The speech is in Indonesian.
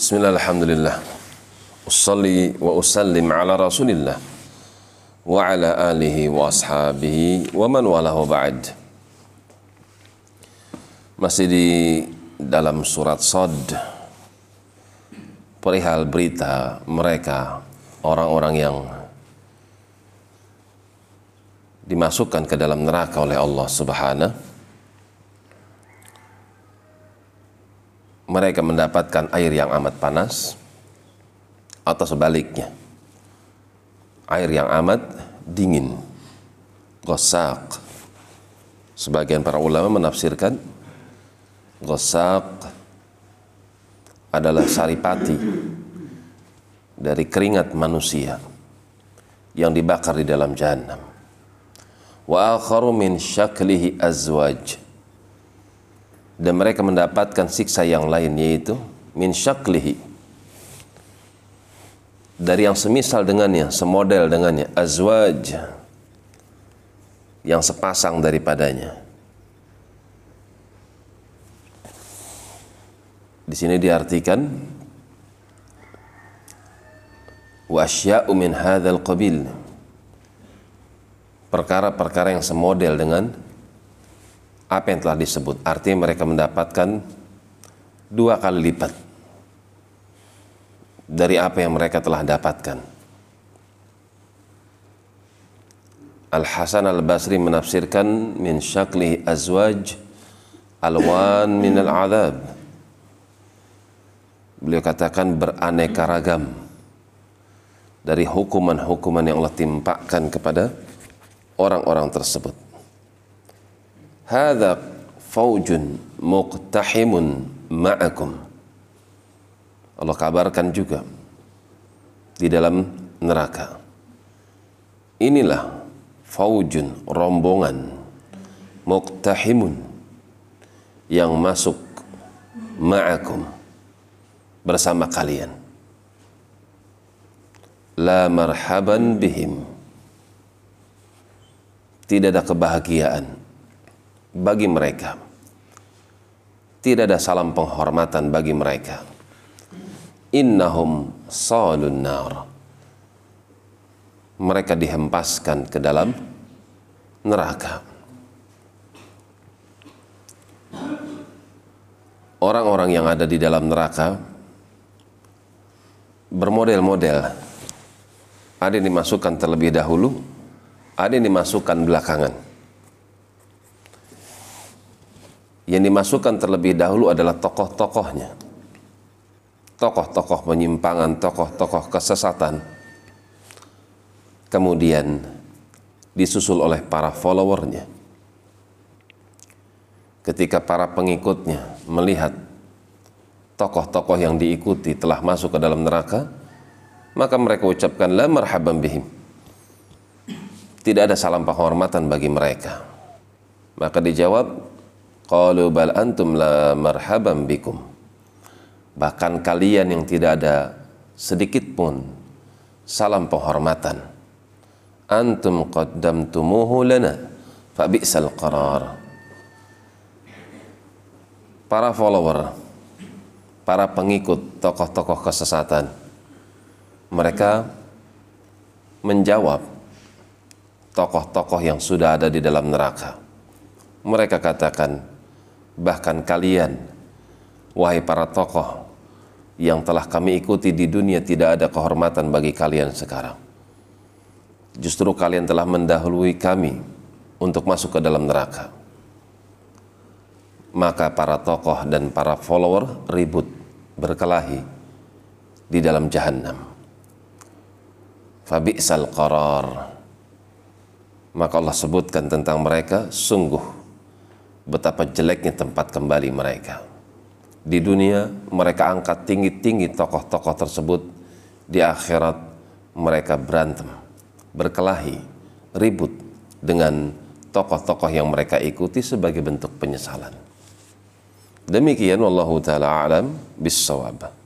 Bismillah, alhamdulillah. Usalli wa usallim ala rasulillah wa ala alihi wa ashabihi wa man walahu ba'd. Masih di dalam surat Sod perihal berita mereka orang-orang yang dimasukkan ke dalam neraka oleh Allah Subhanahu mereka mendapatkan air yang amat panas atau sebaliknya. Air yang amat dingin gosak sebagian para ulama menafsirkan gosak adalah saripati dari keringat manusia yang dibakar di dalam jahanam wa akharu min syaklihi azwaj dan mereka mendapatkan siksa yang lain yaitu min syaklihi dari yang semisal dengannya, semodel dengannya, azwaj yang sepasang daripadanya. Di sini diartikan wasya'u min hadzal qabil perkara-perkara yang semodel dengan apa yang telah disebut. Artinya mereka mendapatkan dua kali lipat dari apa yang mereka telah dapatkan. Al-Hasan Al-Basri menafsirkan min syakli azwaj alwan min al-adab. Beliau katakan beraneka ragam dari hukuman-hukuman yang Allah timpakan kepada orang-orang tersebut. Hada faujun muqtahimun ma'akum. Allah kabarkan juga di dalam neraka. Inilah faujun rombongan muqtahimun yang masuk ma'akum bersama kalian. La marhaban bihim. Tidak ada kebahagiaan bagi mereka. Tidak ada salam penghormatan bagi mereka. Innahum salun nar. Mereka dihempaskan ke dalam neraka. Orang-orang yang ada di dalam neraka bermodel-model. Ada yang dimasukkan terlebih dahulu, ada yang dimasukkan belakangan. Yang dimasukkan terlebih dahulu adalah tokoh-tokohnya. Tokoh-tokoh penyimpangan, tokoh-tokoh kesesatan. Kemudian disusul oleh para followernya. Ketika para pengikutnya melihat tokoh-tokoh yang diikuti telah masuk ke dalam neraka, maka mereka ucapkan la marhaban bihim. Tidak ada salam penghormatan bagi mereka. Maka dijawab, qalu bal antum la marhaban bikum. Bahkan kalian yang tidak ada sedikit pun salam penghormatan. Antum qaddamtumuhu lana fa bi'sal qarar. Para follower, para pengikut tokoh-tokoh kesesatan, mereka menjawab tokoh-tokoh yang sudah ada di dalam neraka. Mereka katakan, bahkan kalian, wahai para tokoh yang telah kami ikuti di dunia tidak ada kehormatan bagi kalian sekarang. Justru kalian telah mendahului kami untuk masuk ke dalam neraka. Maka para tokoh dan para follower ribut, berkelahi di dalam jahanam fabi'sal qarar maka Allah sebutkan tentang mereka sungguh betapa jeleknya tempat kembali mereka. Di dunia mereka angkat tinggi-tinggi tokoh-tokoh tersebut. Di akhirat mereka berantem berkelahi ribut dengan tokoh-tokoh yang mereka ikuti sebagai bentuk penyesalan. Demikian wallahu taala alam bisawab